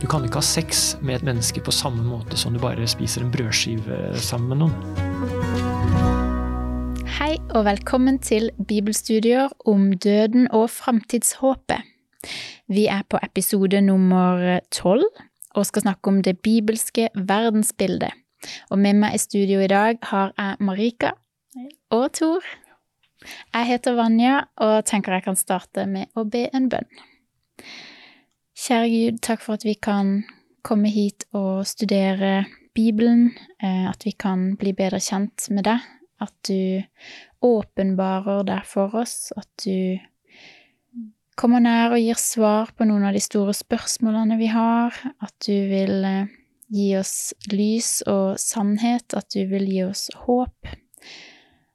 Du kan ikke ha sex med et menneske på samme måte som du bare spiser en brødskive sammen med noen. Hei og velkommen til bibelstudier om døden og framtidshåpet. Vi er på episode nummer tolv og skal snakke om det bibelske verdensbildet. Og med meg i studio i dag har jeg Marika og Tor. Jeg heter Vanja og tenker jeg kan starte med å be en bønn. Kjære Gud, takk for at vi kan komme hit og studere Bibelen, eh, at vi kan bli bedre kjent med deg, at du åpenbarer deg for oss, at du kommer nær og gir svar på noen av de store spørsmålene vi har, at du vil eh, gi oss lys og sannhet, at du vil gi oss håp.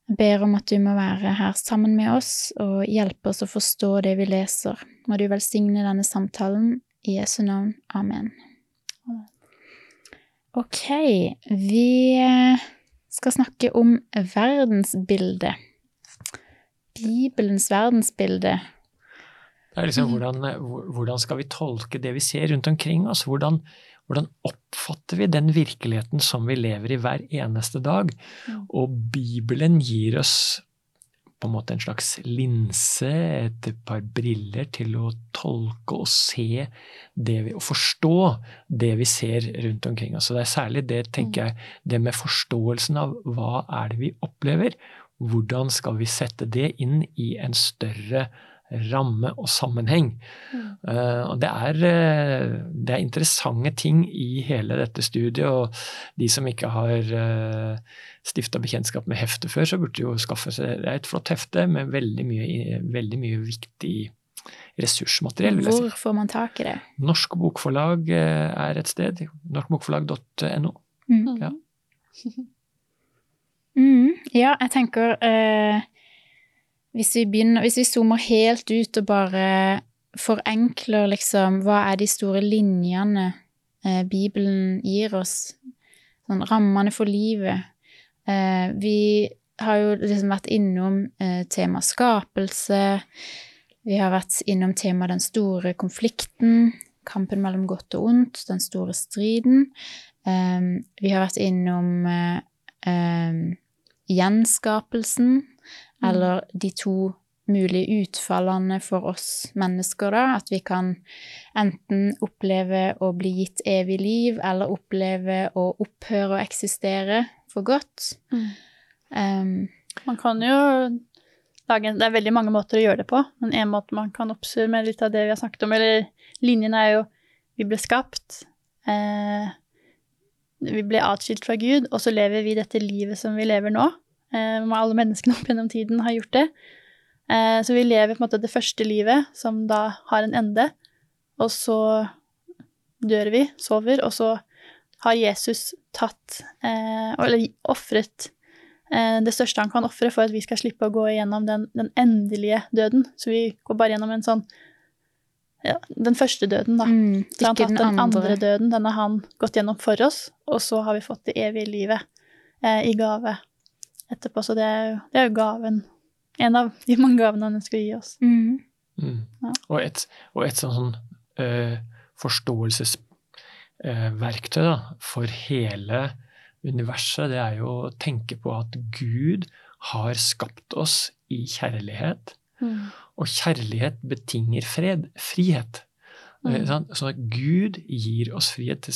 Jeg ber om at du må være her sammen med oss og hjelpe oss å forstå det vi leser. Må du velsigne denne samtalen i Jesu navn. Amen. Ok, vi eh, skal snakke om verdensbildet. Bibelens verdensbilde. Det er liksom hvordan, hvordan skal vi tolke det vi ser rundt omkring oss? Hvordan, hvordan oppfatter vi den virkeligheten som vi lever i hver eneste dag? Og Bibelen gir oss på en måte en slags linse, et par briller til å tolke og se det vi, og forstå det vi ser rundt omkring oss. Så det er særlig det, tenker jeg, det med forståelsen av hva er det vi opplever. Hvordan skal vi sette det inn i en større ramme og sammenheng. Mm. Uh, og det er, uh, det er, interessante ting i hele dette studiet, og de som ikke har uh, stifta bekjentskap med heftet før, så burde jo skaffe seg Det er et flott hefte med veldig mye, veldig mye viktig ressursmateriell. Hvor får man tak i det? Norsk Bokforlag er et sted. Norskbokforlag.no. Mm. Ja. Mm, ja, jeg tenker hvis vi, begynner, hvis vi zoomer helt ut og bare forenkler liksom hva er de store linjene eh, Bibelen gir oss, sånn rammene for livet eh, Vi har jo liksom vært innom eh, tema skapelse. Vi har vært innom temaet den store konflikten, kampen mellom godt og ondt, den store striden. Eh, vi har vært innom eh, eh, gjenskapelsen. Eller de to mulige utfallene for oss mennesker, da. At vi kan enten oppleve å bli gitt evig liv, eller oppleve å opphøre å eksistere for godt. Mm. Um, man kan jo lage Det er veldig mange måter å gjøre det på, men en måte man kan oppsummere litt av det vi har snakket om, eller linjen er jo Vi ble skapt. Eh, vi ble atskilt fra Gud, og så lever vi dette livet som vi lever nå. Eh, med alle menneskene opp gjennom tiden har gjort det. Eh, så vi lever på en måte det første livet, som da har en ende. Og så dør vi, sover, og så har Jesus tatt eh, Eller ofret det største han kan ofre for at vi skal slippe å gå igjennom den, den endelige døden. Så vi går bare gjennom en sånn ja, den første døden, da. Mm, så han tatt den, den andre. andre. døden. Den har han gått gjennom for oss, og så har vi fått det evige livet eh, i gave etterpå. Så det er, jo, det er, jo, gaven. En av de mange gavene han ønsker å gi oss. Mm. Mm. Ja. Og, et, og et sånn uh, forståelsesverktøy uh, for hele universet, det er jo å tenke på at Gud har skapt oss i kjærlighet. Mm. Og kjærlighet betinger fred, frihet. Mm. Sånn, så Gud gir oss frihet.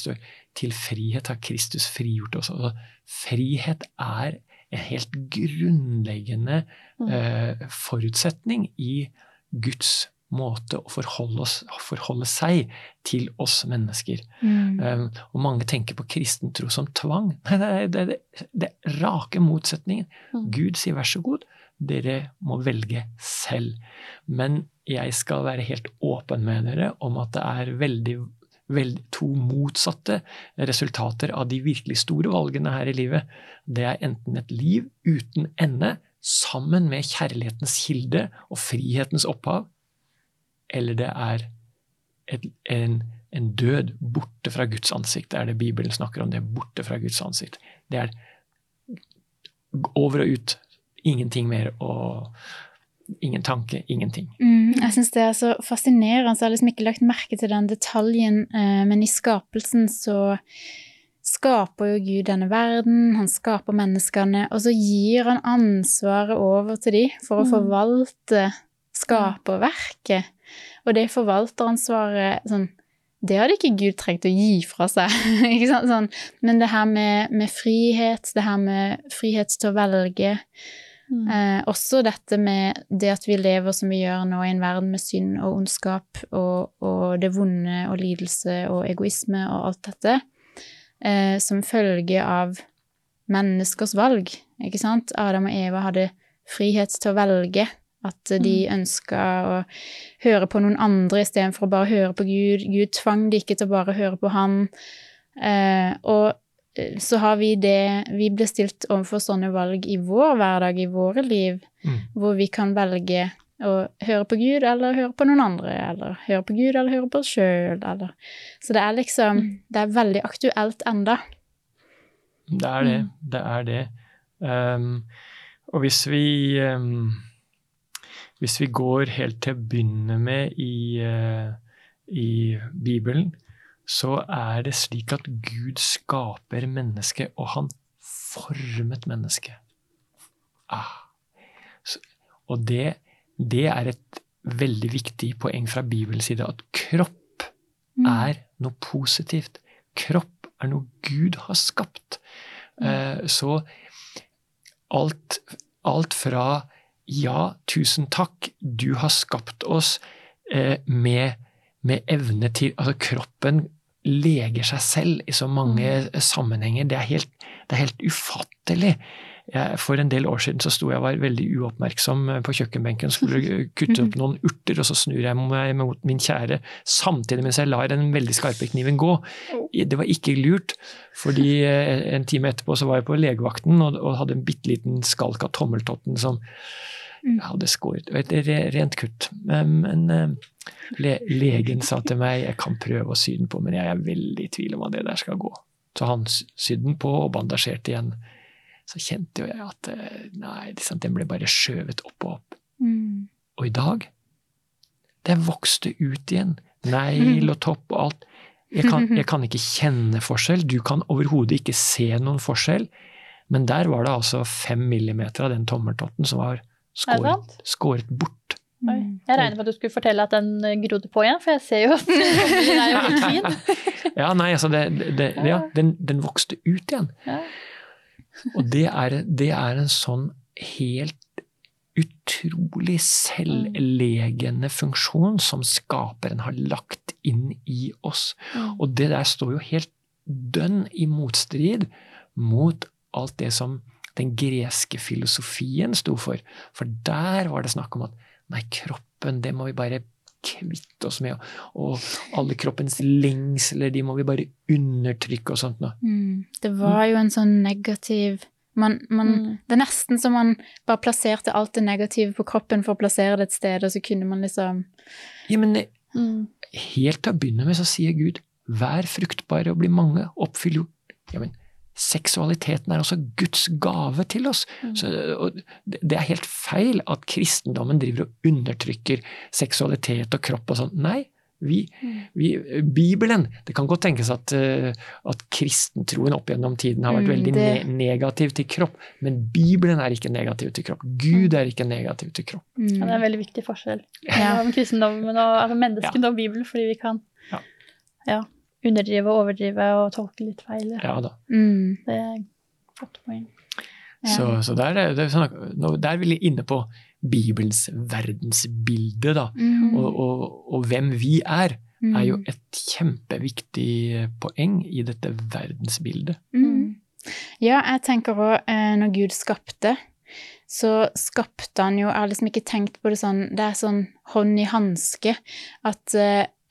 Til frihet har Kristus frigjort oss. Altså, frihet er en helt grunnleggende mm. eh, forutsetning i Guds måte å forholde, oss, forholde seg til oss mennesker. Mm. Um, og mange tenker på kristen tro som tvang. Nei, det er det, det, det, rake motsetningen. Mm. Gud sier vær så god, dere må velge selv. Men jeg skal være helt åpen med dere om at det er veldig vel, to motsatte resultater av de virkelig store valgene her i livet. Det er enten et liv uten ende, sammen med kjærlighetens kilde og frihetens opphav, eller det er et, en, en, død borte fra Guds ansikt. Det er det Bibelen snakker om. Det er borte fra Guds ansikt. Det er over og ut. Ingenting mer å ingen tanke, ingenting. Mm, jeg syns det er så fascinerende. Så jeg har liksom ikke lagt merke til den detaljen, eh, men i skapelsen så skaper jo Gud denne verden, han skaper menneskene, og så gir han ansvaret over til de for å Mm. forvalte skaperverket. Og det forvalteransvaret sånn, det hadde ikke Gud trengt å gi fra seg. ikke sant? Sånn, men det her med, med frihet, det her med frihet til å velge, Mm. Eh, også dette med det at vi lever som vi gjør nå i en verden med synd og ondskap og, og det vonde og lidelse og egoisme og alt dette, eh, som følge av menneskers valg, ikke sant? Adam og Eva hadde frihet til å velge. At de ønska å høre på noen andre istedenfor å bare høre på Gud. Gud tvang de ikke til å bare høre på han. Eh, og så har vi det Vi blir stilt overfor sånne valg i vår hverdag, i våre liv, Mm. hvor vi kan velge å høre på Gud eller høre på noen andre, eller høre på Gud eller høre på oss sjøl, eller Så det er liksom Det er veldig aktuelt enda. Det er det. Det er det. Um, og hvis vi um, Hvis vi går helt til å begynne med i, uh, i Bibelen, så er det slik at Gud skaper mennesket, og han formet mennesket. Ah. Og det, det er et veldig viktig poeng fra Bibelens side, at kropp er noe positivt. Kropp er noe Gud har skapt. Eh, så alt, alt fra ja, tusen takk, du har skapt oss eh, med, med evne til Altså, kroppen leger seg selv i så mange sammenhenger. Det er helt, det er helt ufattelig. Jeg, for en del år siden så sto jeg og var veldig uoppmerksom eh, på kjøkkenbenken, skulle kutte opp noen urter, og så snur jeg meg mot min kjære samtidig mens jeg lar den veldig skarpe kniven gå. Det var ikke lurt, fordi eh, en time etterpå så var jeg på legevakten og, og hadde en bitte liten skalk av tommeltotten som jeg hadde skåret. Et rent kutt. Men, eh, le, legen sa til meg jeg kan prøve å sy den på, men jeg er veldig i tvil om at det der skal gå. Så han sydde den på og bandasjerte igjen. Så kjente jo jeg at eh, nei, den ble bare skjøvet opp og opp. Mm. Og i dag Det vokste ut igjen. Negl og topp og alt. Jeg kan, jeg kan ikke kjenne forskjell. Du kan overhodet ikke se noen forskjell. Men der var det altså fem millimeter av den tommeltotten som var skåret, skåret bort. Oi. Jeg regner med at du skulle fortelle at den grodde på igjen, for jeg ser jo at den er jo helt fin. Ja, nei, altså det, det, ja, den, den, vokste ut igjen. Ja. Og det er, det er en sånn helt utrolig selvlegende funksjon som skaperen har lagt inn i oss. Og det der står jo helt dønn i motstrid mot alt det som den greske filosofien sto for. For der var det snakk om at nei, kroppen, det må vi bare kvitte oss med. Og alle kroppens lengsler, de må vi bare undertrykke og sånt noe. Mm. Det var jo en sånn negativ man, man, mm. Det er nesten som man bare plasserte alt det negative på kroppen for å plassere det et sted, og så kunne man liksom Ja, men mm. helt til å begynne med så sier Gud vær fruktbare og bli mange, oppfyll jord. ja, men seksualiteten er også Guds gave til oss. Mm. Så, det er helt feil at kristendommen driver og undertrykker seksualitet og kropp og sånn. Nei, vi, vi, Bibelen Det kan godt tenkes at, uh, at kristentroen opp gjennom tiden har vært Mm, veldig ne negativ til kropp, men Bibelen er ikke negativ til kropp. Gud er ikke negativ til kropp. Ja, det er mm. en veldig viktig forskjell Ja. mellom kristendommen og altså mennesken og Bibelen, fordi vi kan Ja. Underdrive og overdrive og tolke litt feil. Ja da. Mm. Det er et godt poeng. Ja. Så, så der, er det sånn, der er vi inne på Bibelens verdensbilde, da. Mm. Og, og, og hvem vi er, er jo Mm. et kjempeviktig poeng i dette verdensbildet. Mm. Ja, jeg tenker òg eh, når Gud skapte, så skapte han jo Jeg har liksom ikke tenkt på det sånn Det er sånn hånd i hanske. At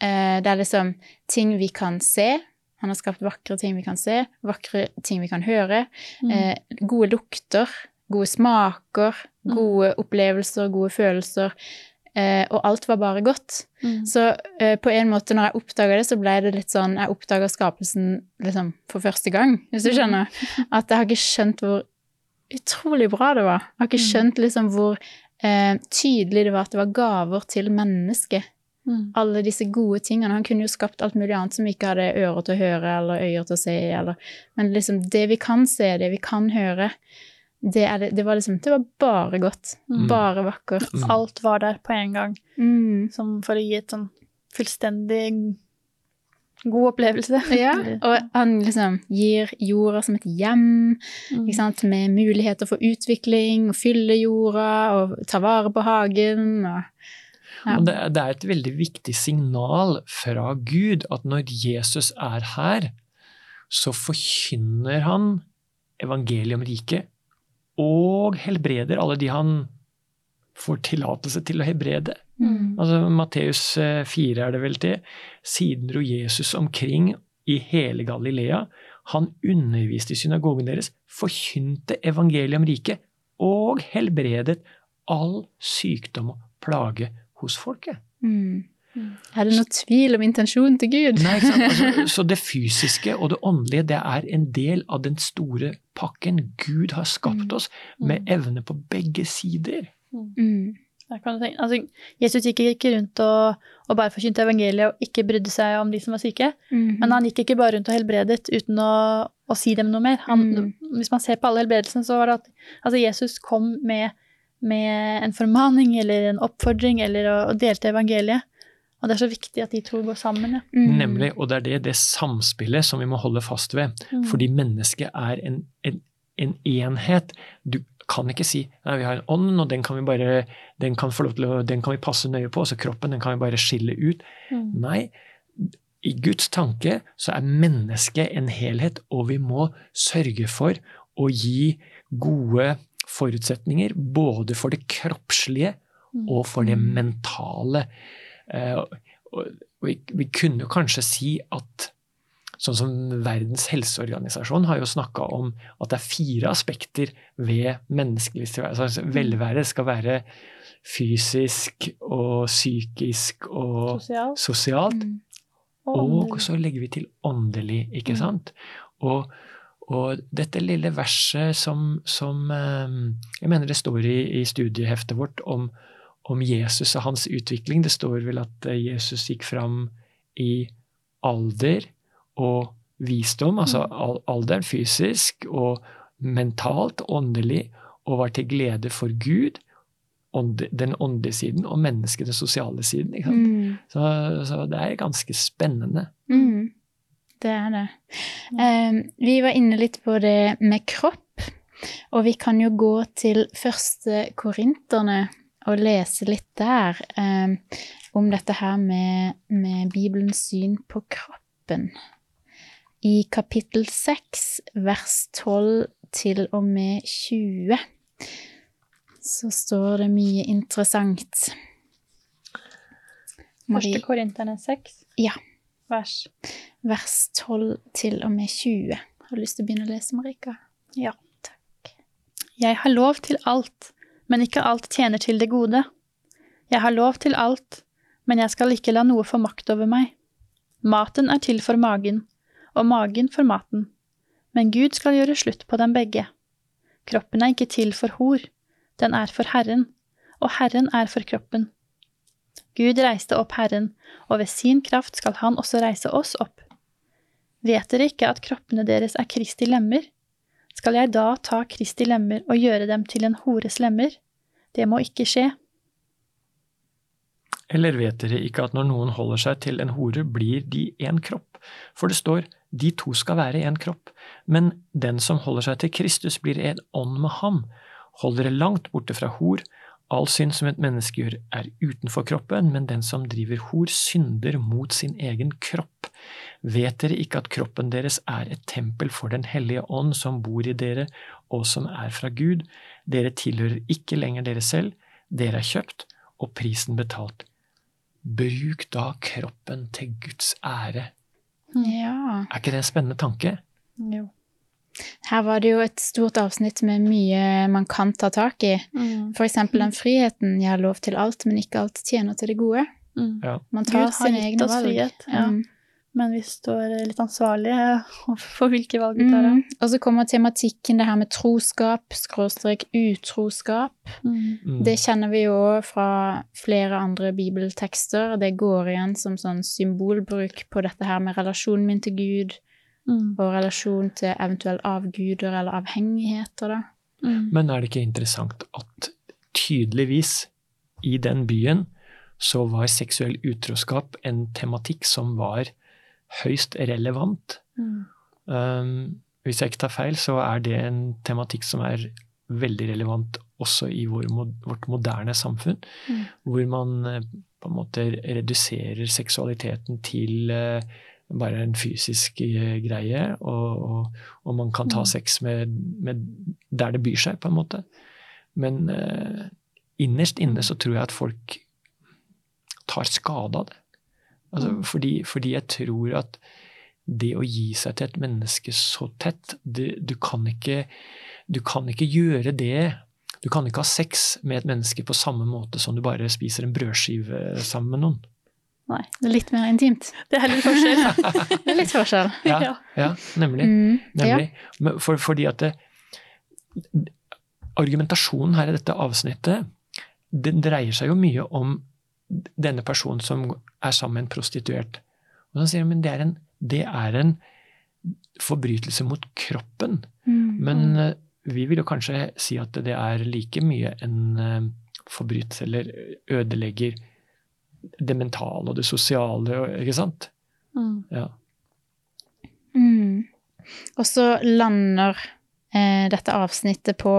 eh, det er liksom ting vi kan se. Han har skapt vakre ting vi kan se, vakre ting vi kan høre. Mm. Eh, gode lukter, gode smaker, Mm. gode opplevelser, gode følelser. Eh, og alt var bare godt. Mm. Så eh, på en måte, når jeg oppdaga det, så ble det litt sånn Jeg oppdaga skapelsen liksom for første gang, hvis du skjønner. At jeg har ikke skjønt hvor utrolig bra det var. Jeg har ikke Mm. skjønt liksom hvor eh, tydelig det var at det var gaver til mennesket. Mm. Alle disse gode tingene. Han kunne jo skapt alt mulig annet som vi ikke hadde ører til å høre eller øyer til å se. Eller, men liksom det vi kan se, det vi kan høre, det, er det, det var liksom Det var bare godt. Mm. Bare vakkert. Mm. Alt var der på en gang, Mm. som for å gi et sånn fullstendig god opplevelse. Ja, og han liksom gir jorda som et hjem, Mm. ikke sant, med muligheter for utvikling, og fylle jorda, og ta vare på hagen, og Ja. Og det, det er et veldig viktig signal fra Gud at når Jesus er her, så forkynner han evangeliet om riket og helbreder alle de han får tillatelse til å helbrede. Mm. Altså Matteus 4 er det vel til. Siden dro Jesus omkring i hele Galilea. Han underviste i synagogen deres, forkynte evangeliet om riket og helbredet all sykdom og plage hos folket. Mm. Mm. Er det noe tvil om intensjonen til Gud? Nei, ikke sant? Altså, så det fysiske og det åndelige det er en del av den store pakken. Gud har skapt oss med evne på begge sider. Mm. Tenke, altså, Jesus gikk ikke rundt og, og bare forkynte evangeliet og ikke brydde seg om de som var syke. Mm. Men han gikk ikke bare rundt og helbredet uten å, å si dem noe mer. Han, Mm. Hvis man ser på alle helbredelsene, så var det at altså Jesus kom med, med en formaning eller en oppfordring eller å, å delte evangeliet. Og det er så viktig at de to går sammen. Ja. Mm. Nemlig, og det er det, det samspillet som vi må holde fast ved. Mm. Fordi mennesket er en, en, en enhet. Du kan ikke si nei, vi har en ånd, og den kan vi bare, den kan få lov til å, den kan vi passe nøye på, så kroppen den kan vi bare skille ut. Mm. Nei, i Guds tanke så er mennesket en helhet, og vi må sørge for å gi gode forutsetninger både for det kroppslige Mm. og for det Mm. mentale. Eh, vi, kunne kanskje si at Sånn som Verdens helseorganisasjon har jo snakka om at det er fire aspekter ved menneskelig tilværelse. Altså, velvære skal være fysisk og psykisk og Sosial. sosialt. Mm. Og Og så legger vi til åndelig, ikke Mm. sant? Og, og dette lille verset som, som eh, Jeg mener det står i, i studieheftet vårt om, om Jesus og hans utvikling. Det står vel at eh, Jesus gikk fram i alder og visdom, altså Mm. alderen fysisk og mentalt, åndelig, og var til glede for Gud, den åndelige siden, og mennesket, den sosiale siden. Mm. Så, så det er ganske spennende. Mm. Det er det. Um, vi var inne litt på det med kropp, og vi kan jo gå til første korinterne og lese litt der um, om dette her med, med Bibelens syn på kroppen. I kapittel 6, vers 12 til og med 20, så står det mye interessant. Første Korinterne 6, Ja. vers vers 12 til og med 20. Har du lyst til å begynne å lese, Marika? Ja. Takk. Jeg har lov til alt, men ikke alt tjener til det gode. Jeg har lov til alt, men jeg skal ikke la noe få makt over meg. Maten er til for magen, og magen for maten. Men Gud skal gjøre slutt på dem begge. Kroppen er ikke til for hor, den er for Herren, og Herren er for kroppen. Gud reiste opp Herren, og ved sin kraft skal han også reise oss opp. Vet dere ikke at kroppene deres er Kristi lemmer? Skal jeg da ta Kristi lemmer og gjøre dem til en hores lemmer? Det må ikke skje. Eller vet dere ikke at når noen holder seg til en hore, blir de én kropp? For det står de to skal være én kropp. Men den som holder seg til Kristus, blir en ånd med ham. Hold dere langt borte fra hor. All synd som et menneske gjør, er utenfor kroppen, men den som driver hor, synder mot sin egen kropp. Vet dere ikke at kroppen deres er et tempel for Den hellige ånd som bor i dere, og som er fra Gud? Dere tilhører ikke lenger dere selv, dere er kjøpt, og prisen betalt. Bruk da kroppen til Guds ære. Ja. Er ikke det en spennende tanke? Jo. Her var det jo et stort avsnitt med mye man kan ta tak i. Mm. For eksempel den friheten. Jeg har lov til alt, men ikke alt tjener til det gode. Mm. Ja. Man tar har sine egne valg. frihet, ja. Mm. men vi står litt ansvarlige for hvilke valg vi tar. Mm. Og så kommer tematikken det her med troskap, skråstrek utroskap. Mm. Det kjenner vi jo fra flere andre bibeltekster. Det går igjen som sånn symbolbruk på dette her med relasjonen min til Gud, Mm. og relasjon til eventuelt avguder eller avhengigheter, da. Mm. Men er det ikke interessant at tydeligvis i den byen så var seksuell utroskap en tematikk som var høyst relevant. Mm. Um, hvis jeg ikke tar feil, så er det en tematikk som er veldig relevant også i vår, vårt moderne samfunn, Mm. hvor man eh, på en måte reduserer seksualiteten til eh, bare en fysisk eh, greie, og, og, og man kan ta Mm. sex med, med der det byr seg, på en måte. Men eh, innerst inne så tror jeg at folk tar skade av det. Altså, Mm. fordi, fordi jeg tror at det å gi seg til et menneske så tett det, du, kan ikke, du kan ikke gjøre det Du kan ikke ha sex med et menneske på samme måte som du bare spiser en brødskive sammen med noen. Nei. Det er litt mer intimt. Det er litt forskjell. Det er litt forskjell. Ja, Ja. ja nemlig. Mm. Nemlig. Ja. For, fordi at det, Argumentasjonen her i dette avsnittet den dreier seg jo mye om denne personen som er sammen med en prostituert. Og så sier han men det er en, det er en forbrytelse mot kroppen. Mm. Men eh, vi vil jo kanskje si at det er like mye en eh, forbrytelse, eller ødelegger det mentale og det sosiale, ikke sant? Mm. Ja. Mm. Og så lander eh, dette avsnittet på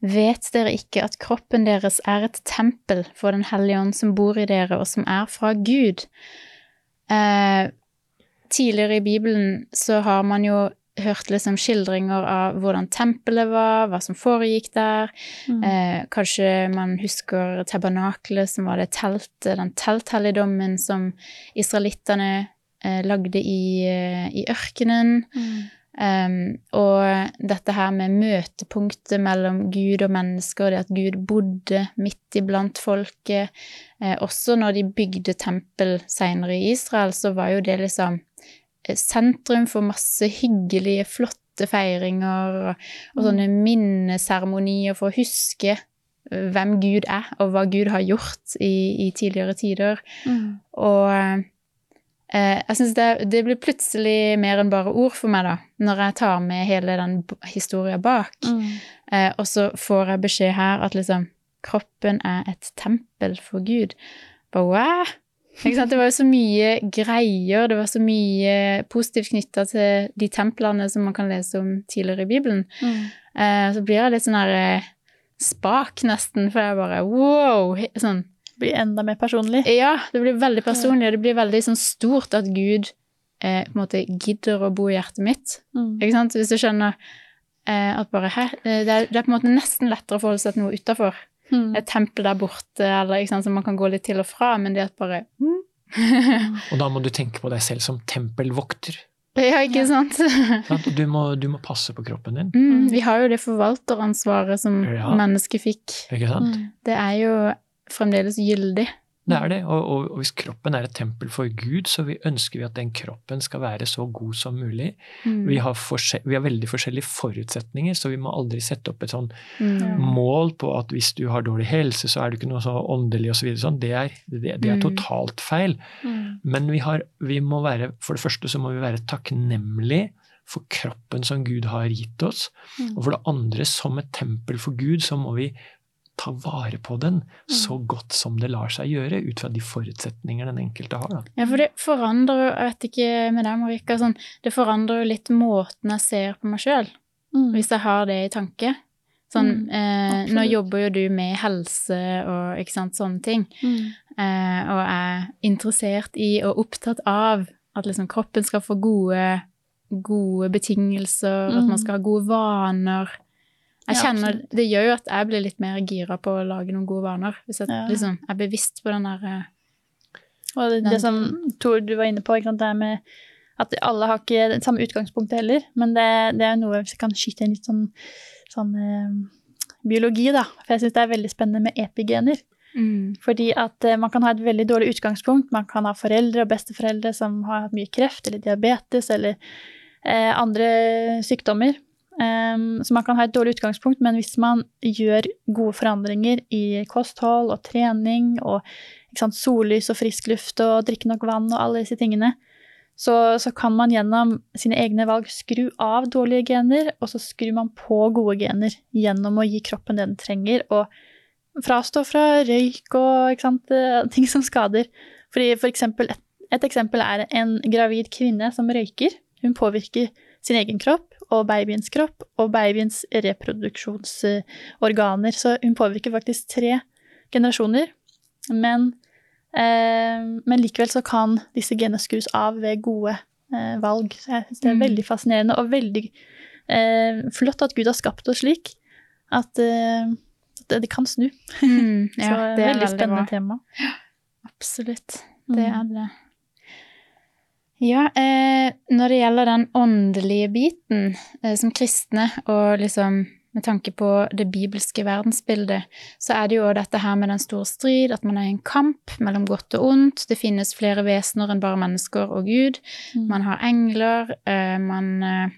Vet dere ikke at kroppen deres er et tempel for Den hellige ånd som bor i dere, og som er fra Gud? Eh, tidligere i Bibelen så har man jo hørt liksom skildringer av hvordan tempelet var, hva som foregikk der. Mm. Eh, kanskje man husker tabernaklet, som var det teltet, den telthelligdommen som israelittene eh, lagde i, eh, i ørkenen. Mm. Um, og dette her med møtepunktet mellom Gud og mennesker, det at Gud bodde midt iblant folket. Eh, også når de bygde tempel seinere i Israel, så var jo det liksom sentrum for masse hyggelige, flotte feiringer og, og sånne minneseremonier for å huske eh, hvem Gud er, og hva Gud har gjort i, i tidligere tider. Mm. Og eh, jeg syns det, det blir plutselig mer enn bare ord for meg, da, når jeg tar med hele den historien bak. Mm. Eh, og så får jeg beskjed her at liksom kroppen er et tempel for Gud. Bare wow! Det var jo så mye greier, det var så mye positivt knytta til de templene som man kan lese om tidligere i Bibelen. Mm. Eh, så blir jeg litt sånn der eh, spak, nesten, for jeg bare wow! Sånn Blir enda mer personlig. ja, det blir veldig personlig, og det blir veldig sånn stort at Gud eh, på en måte gidder å bo i hjertet mitt. Mm. Ikke sant? Hvis du skjønner eh, at bare hæ, eh, det, er, det er på en måte nesten lettere å forholde seg til noe utafor. Mm. Et tempel der borte, eller ikke sant, som man kan gå litt til og fra, men det at bare mm. Og da må du tenke på deg selv som tempelvokter. Ja, ikke sant? Sant? Du, må, du må passe på kroppen din. Mm, vi har jo det forvalteransvaret som Ja. mennesket fikk. Ikke sant? Mm. Det er jo fremdeles gyldig. Det er det. Og, og, og hvis kroppen er et tempel for Gud, så vi ønsker vi at den kroppen skal være så god som mulig. Mm. Vi har, vi har veldig forskjellige forutsetninger, så vi må aldri sette opp et sånn Mm. mål på at hvis du har dårlig helse, så er du ikke noe så åndelig osv. Så sånn. det, er, det, det er Mm. totalt feil. Mm. Men vi, har, vi må være, for det første så må vi være takknemlige for kroppen som Gud har gitt oss. Mm. Og for det andre, som et tempel for Gud, så må vi ta vare på den så godt som det lar seg gjøre, ut fra de forutsetninger den enkelte har. Da. Ja, for det forandrer jo, jeg vet ikke med deg, Marika, sånn, det forandrer jo litt måten jeg ser på meg sjøl, Mm. hvis jeg har det i tanke. Sånn, Mm, eh, nå jobber jo du med helse og ikke sant, sånne ting, Mm. eh, og er interessert i og opptatt av at liksom kroppen skal få gode, gode betingelser, at Mm. man skal ha gode vaner. Jeg kjenner, ja, Det gjør jo at jeg blir litt mer gira på å lage noen gode vaner, hvis jeg Ja. liksom er bevisst på den der eh, Og det, det som Tor, du var inne på, sant, det er med at alle har ikke det samme utgangspunktet heller. Men det, det er noe vi kan skyte inn litt sånn, sånn eh, biologi, da. For jeg syns det er veldig spennende med epigener. Mm. Fordi at eh, man kan ha et veldig dårlig utgangspunkt. Man kan ha foreldre og besteforeldre som har hatt mye kreft eller diabetes eller eh, andre sykdommer. Um, så man kan ha et dårlig utgangspunkt, men hvis man gjør gode forandringer i kosthold og trening og sant, sollys og frisk luft og drikke nok vann og alle disse tingene, så, så, kan man gjennom sine egne valg skru av dårlige gener, og så skrur man på gode gener gjennom å gi kroppen det den trenger, og frastå fra røyk og sant, eh, ting som skader. Fordi for eksempel, et, et eksempel er en gravid kvinne som røyker. Hun påvirker sin egen kropp og babyens kropp og babyens reproduksjonsorganer. Så hun påvirker faktisk tre generasjoner. Men, eh, men likevel så kan disse genene skrus av ved gode eh, valg. Så jeg synes det er mm. veldig fascinerende og veldig eh, flott at Gud har skapt oss slik at eh, det, det, kan snu. Mm, ja, så det er veldig, veldig spennende bra. tema. Absolutt. Det mm. er det. Ja, eh, når det gjelder den åndelige biten eh, som kristne, og liksom med tanke på det bibelske verdensbildet, så er det jo dette her med den store strid, at man er i en kamp mellom godt og ondt. Det finnes flere vesener enn bare mennesker og Gud. Mm. Man har engler, eh, man eh,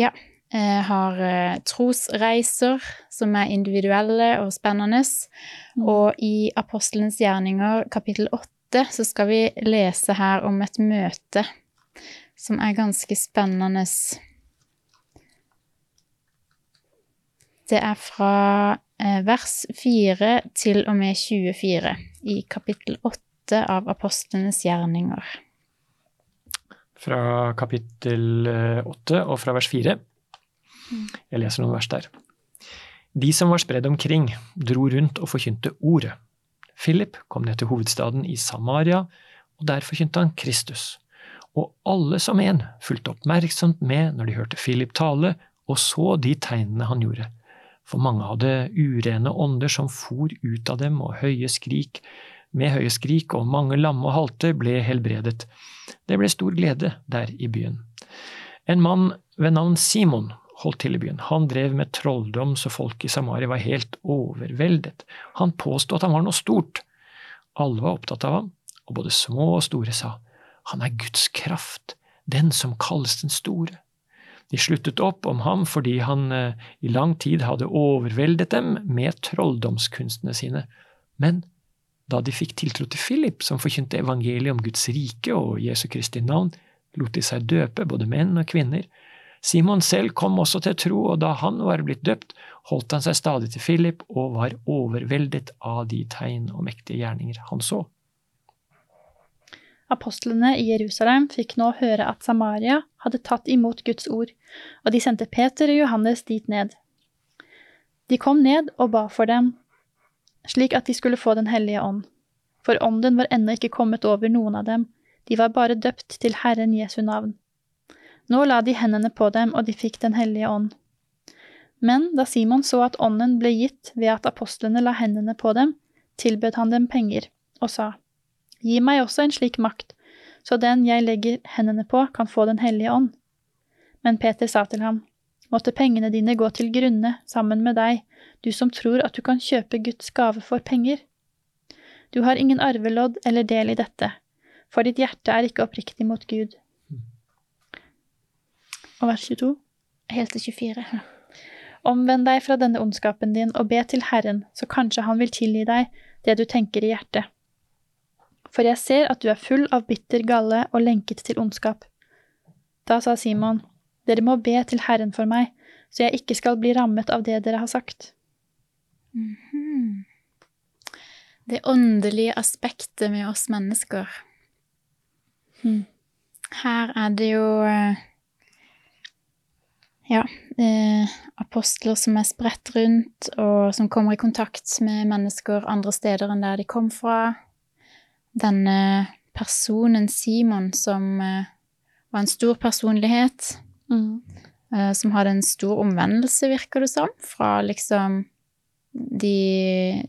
ja, eh, har eh, trosreiser som er individuelle og spennende. Mm. Og i Apostelens gjerninger kapittel 8 møte, så skal vi lese her om et møte som er ganske spennende. Det er fra eh, vers 4 til og med 24 i kapittel 8 av apostlenes gjerninger. Fra kapittel 8 og fra vers 4. Jeg leser noen vers der. De som var spredd omkring, dro rundt og forkynte ordet. Philip kom ned til hovedstaden i Samaria, og der forkynte han Kristus. Og alle som en fulgte oppmerksomt med når de hørte Philip tale og så de tegnene han gjorde. For mange hadde urene ånder som for ut av dem, og høye skrik med høye skrik, og mange lamme og halte ble helbredet. Det ble stor glede der i byen. En mann ved navn Simon holdt til i byen. Han drev med trolldom så folk i Samaria var helt overveldet. Han påsto at han var noe stort. Alle var opptatt av ham, og både små og store sa, han er Guds kraft, den som kalles den store. De sluttet opp om ham fordi han eh, i lang tid hadde overveldet dem med trolldomskunstene sine. Men da de fikk tiltro til Philip, som forkynte evangeliet om Guds rike og Jesu Kristi navn, lot de seg døpe, både menn og kvinner, Simon selv kom også til tro, og da han var blitt døpt, holdt han seg stadig til Philip og var overveldet av de tegn og mektige gjerninger han så. Apostlene i Jerusalem fikk nå høre at Samaria hadde tatt imot Guds ord, og de sendte Peter og Johannes dit ned. De kom ned og ba for dem, slik at de skulle få Den hellige ånd. For ånden var ennå ikke kommet over noen av dem, de var bare døpt til Herren Jesu navn. Nå la de hendene på dem, og de fikk Den hellige ånd. Men da Simon så at ånden ble gitt ved at apostlene la hendene på dem, tilbød han dem penger, og sa, Gi meg også en slik makt, så den jeg legger hendene på, kan få Den hellige ånd. Men Peter sa til ham, Måtte pengene dine gå til grunne sammen med deg, du som tror at du kan kjøpe Guds gave for penger. Du har ingen arvelodd eller del i dette, for ditt hjerte er ikke oppriktig mot Gud. Og vers 22? Helt til 24. Omvend deg fra denne ondskapen din og be til Herren, så kanskje han vil tilgi deg det du tenker i hjertet. For jeg ser at du er full av bitter galle og lenket til ondskap. Da sa Simon, dere må be til Herren for meg, så jeg ikke skal bli rammet av det dere har sagt. Mm -hmm. Det åndelige aspektet med oss mennesker. Mm. Her er det jo eh, ja, eh, apostler som er spredt rundt, og som kommer i kontakt med mennesker andre steder enn der de kom fra. Denne personen Simon som eh, var en stor personlighet, mm. eh, som hadde en stor omvendelse, virker det som, fra liksom de,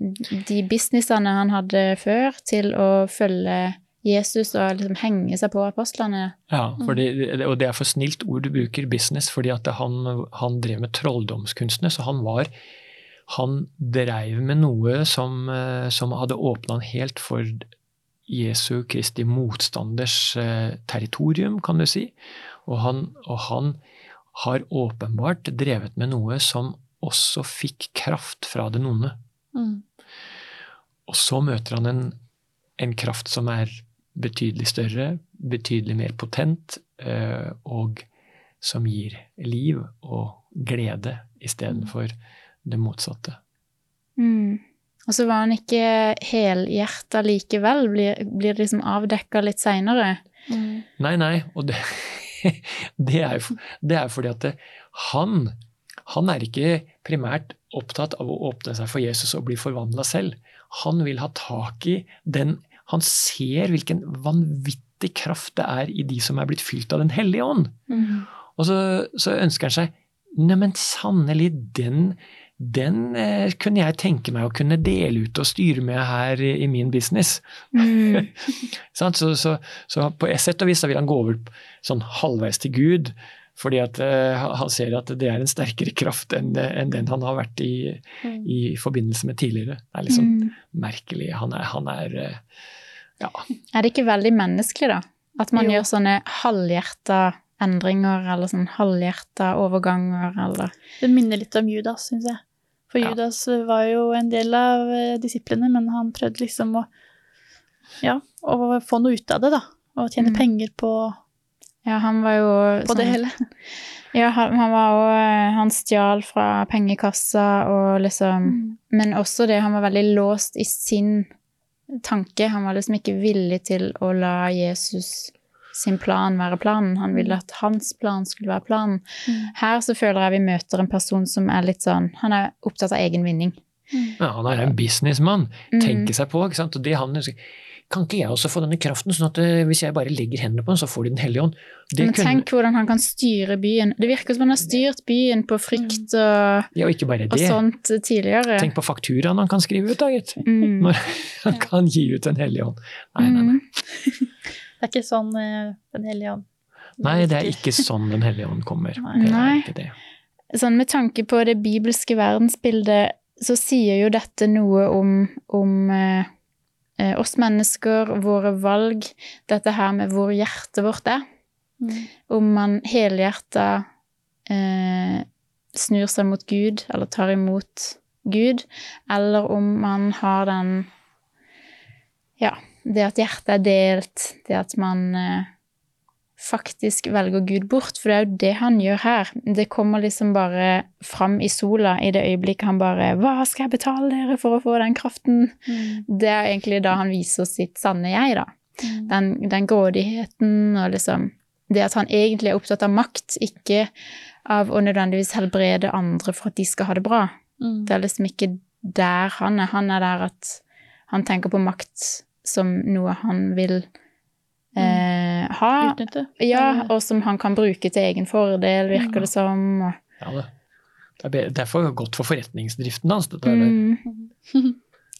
de businessene han hadde før, til å følge Jesus og liksom henge seg på apostlene. Ja, det, og det er for snilt ord du bruker, business, fordi at han, han drev med trolldomskunstene, så han var, han dreiv med noe som, eh, som hadde åpna han helt for Jesu Kristi motstanders eh, territorium, kan du si. Og han, og han har åpenbart drevet med noe som også fikk kraft fra det onde. Mm. Og så møter han en, en, kraft som er betydelig større, betydelig mer potent, eh, og som gir liv og glede istedenfor det motsatte. Mm. Og så var han ikke helhjerta likevel, blir, blir liksom avdekka litt seinere. Mm. Nei, nei, og det, det, er jo det er fordi at det, han, han er ikke primært opptatt av å åpne seg for Jesus og bli forvandla selv. Han vil ha tak i den Han ser hvilken vanvittig kraft det er i de som er blitt fylt av Den hellige ånd. Mm. Og så, så ønsker han seg Neimen, sannelig, den den eh, kunne jeg tenke meg å kunne dele ut og styre med her i, i min business. Mm. så, så, så, på et sett og vis vil han gå over sånn halvveis til Gud, fordi at eh, han ser at det er en sterkere kraft enn, enn den han har vært i, mm. i, forbindelse med tidligere. Det er liksom mm. merkelig. Han er, han er eh, ja. Er det ikke veldig menneskelig, da? At man jo. gjør sånne halvhjerta endringer eller sånn halvhjerta overganger, eller Det minner litt om Judas, syns jeg. For ja. Judas var jo en del av eh, disiplene, men han prøvde liksom å Ja, å få noe ut av det, da. Og tjene mm. penger på Ja, han var jo På sånn, det hele. Ja, han, han var òg eh, Han stjal fra pengekassa og liksom mm. Men også det, han var veldig låst i sin tanke. Han var liksom ikke villig til å la Jesus sin plan være planen. Han ville at hans plan skulle være planen. Mm. Her så føler jeg vi møter en person som er litt sånn Han er opptatt av egen vinning. Mm. Ja, han er en businessmann. Mm. Tenker seg på. ikke sant? Og det han kan ikke jeg også få denne kraften, sånn at eh, hvis jeg bare legger hendene på den, så får de Den hellige ånd? Det Men tenk kunne... hvordan han kan styre byen. Det virker som han har styrt byen på frykt og, ja, og, og sånt tidligere. Tenk på fakturaen han kan skrive ut, da, gitt. Mm. Når han kan gi ut Den hellige ånd. Nei, nei, nei. Mm. Det er ikke sånn uh, Den hellige ånd Nei, det er ikke sånn Den hellige ånd kommer. Det er ikke det. Sånn med tanke på det bibelske verdensbildet, så sier jo dette noe om, om uh, oss mennesker, våre valg, dette her med hvor hjertet vårt er. Mm. Om man helhjerta eh, snur seg mot Gud, eller tar imot Gud, eller om man har den ja, det at hjertet er delt, det at man eh, faktisk velger Gud bort, for det er jo det han gjør her. Det kommer liksom bare fram i sola i det øyeblikket han bare 'Hva skal jeg betale dere for å få den kraften?' Mm. Det er egentlig da han viser sitt sanne jeg, da. Mm. Den, den, grådigheten og liksom Det at han egentlig er opptatt av makt, ikke av å nødvendigvis helbrede andre for at de skal ha det bra. Mm. Det er liksom ikke der han er. Han er der at han tenker på makt som noe han vil. Eh, ha. Utnytte. Ja, og som han kan bruke til egen fordel, virker det som. Ja, det. Det er derfor godt for forretningsdriften hans. dette mm.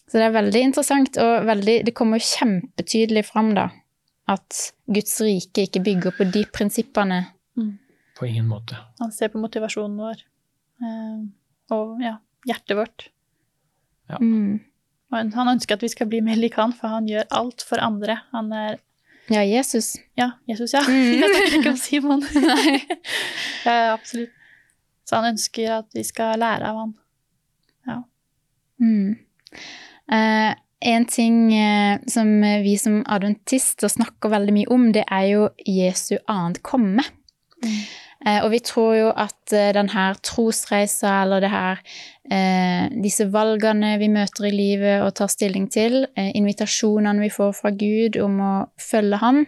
Så det er veldig interessant, og veldig, det kommer kjempetydelig fram da, at Guds rike ikke bygger på de prinsippene. Mm. På ingen måte. Han ser på motivasjonen vår, eh, og ja, hjertet vårt. Ja. Mm. Og han ønsker at vi skal bli mer lik han, for han gjør alt for andre. Han er Ja, Jesus. Ja, Jesus, ja. Mm. Jeg snakker ikke om Simon. Nei. ja, absolutt. Så han ønsker at vi skal lære av han. Ja. Mm. Eh, en ting eh, som vi som adventister snakker veldig mye om, det er jo Jesu annet komme. Mm. Eh, og vi tror jo at eh, denne trosreisa, eller det her eh, Disse valgene vi møter i livet og tar stilling til, invitasjonene vi får fra Gud om å følge ham,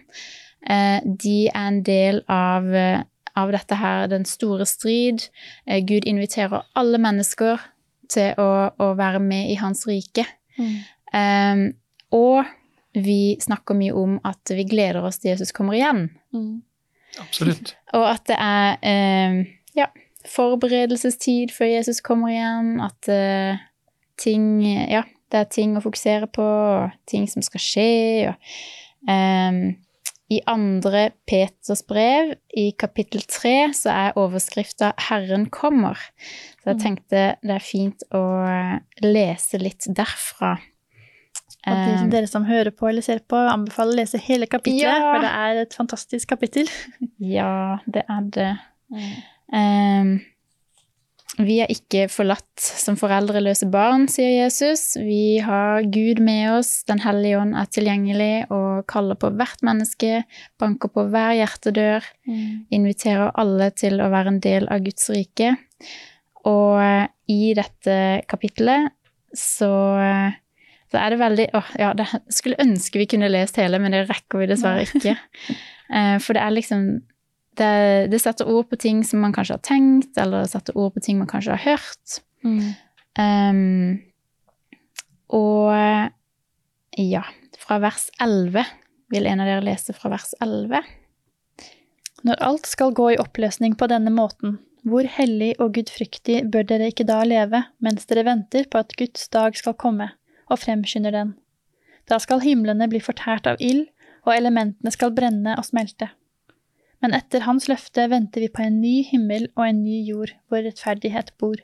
de er en del av, av dette her, den store strid. Gud inviterer alle mennesker til å, å være med i hans rike. Mm. og vi snakker mye om at vi gleder oss til Jesus kommer igjen. Mm. Absolutt. Og at det er eh, ja, forberedelsestid før Jesus kommer igjen. At eh, ting Ja, det er ting å fokusere på, ting som skal skje. Og, eh, i andre Peters brev, i kapittel tre, så er overskrifta 'Herren kommer'. Så jeg mm. tenkte det er fint å lese litt derfra. Og de, dere som hører på eller ser på, anbefaler å lese hele kapittelet, ja. for det er et fantastisk kapittel. ja, det er det. Um, vi er ikke forlatt som foreldreløse barn, sier Jesus. Vi har Gud med oss, Den hellige ånd er tilgjengelig og kaller på hvert menneske, banker på hver hjertedør, mm. inviterer alle til å være en del av Guds rike. Og i dette kapittelet så så er det veldig Å, ja, det skulle ønske vi kunne lest hele, men det rekker vi dessverre ikke. Eh, for det er liksom det, det, setter ord på ting som man kanskje har tenkt, eller setter ord på ting man kanskje har hørt. Mm. Um, og ja, fra vers 11 vil en av dere lese fra vers 11. Når alt skal gå i oppløsning på denne måten, hvor hellig og gudfryktig bør dere ikke da leve mens dere venter på at Guds dag skal komme? Og fremskynder den. Da skal himlene bli fortært av ild, og elementene skal brenne og smelte. Men etter hans løfte venter vi på en ny himmel og en ny jord hvor rettferdighet bor.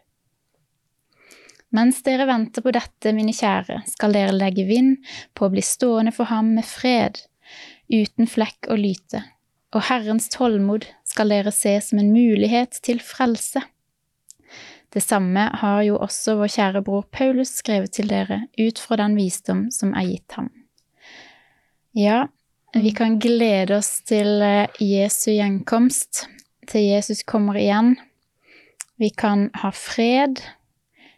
Mens dere venter på dette, mine kjære, skal dere legge vind på å bli stående for ham med fred, uten flekk og lyte, og Herrens tålmod skal dere se som en mulighet til frelse. Det samme har jo også vår kjære bror Paulus skrevet til dere, ut fra den visdom som er gitt ham. Ja, vi kan glede oss til eh, Jesu gjenkomst, til Jesus kommer igjen. Vi kan ha fred.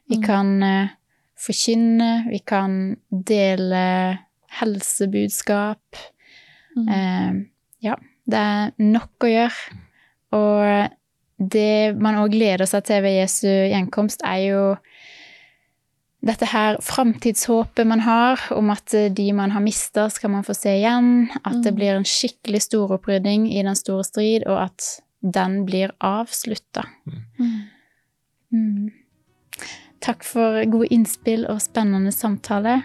Vi mm. kan uh, forkynne. Vi kan dele helsebudskap. Mm. Eh, ja, det er nok å gjøre. Og det man òg gleder seg til ved Jesu gjenkomst, er jo dette her framtidshåpet man har om at de man har mista, skal man få se igjen. At det mm. blir en skikkelig storopprydning i den store strid, og at den blir avslutta. Mm. Mm. Takk for gode innspill og spennende samtale.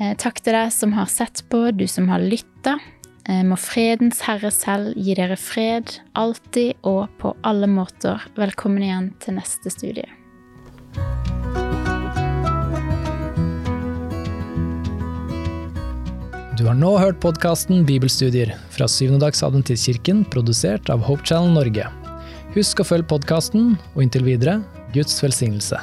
Eh, takk til deg som har sett på, du som har lytta. Eh, må fredens Herre selv gi dere fred, alltid og på alle måter. Velkommen igjen til neste studie. Du har nå hørt podkasten Bibelstudier fra Syvendedagsadventistkirken, produsert av Hope Channel Norge. Husk å følge podkasten, og inntil videre Guds velsignelse.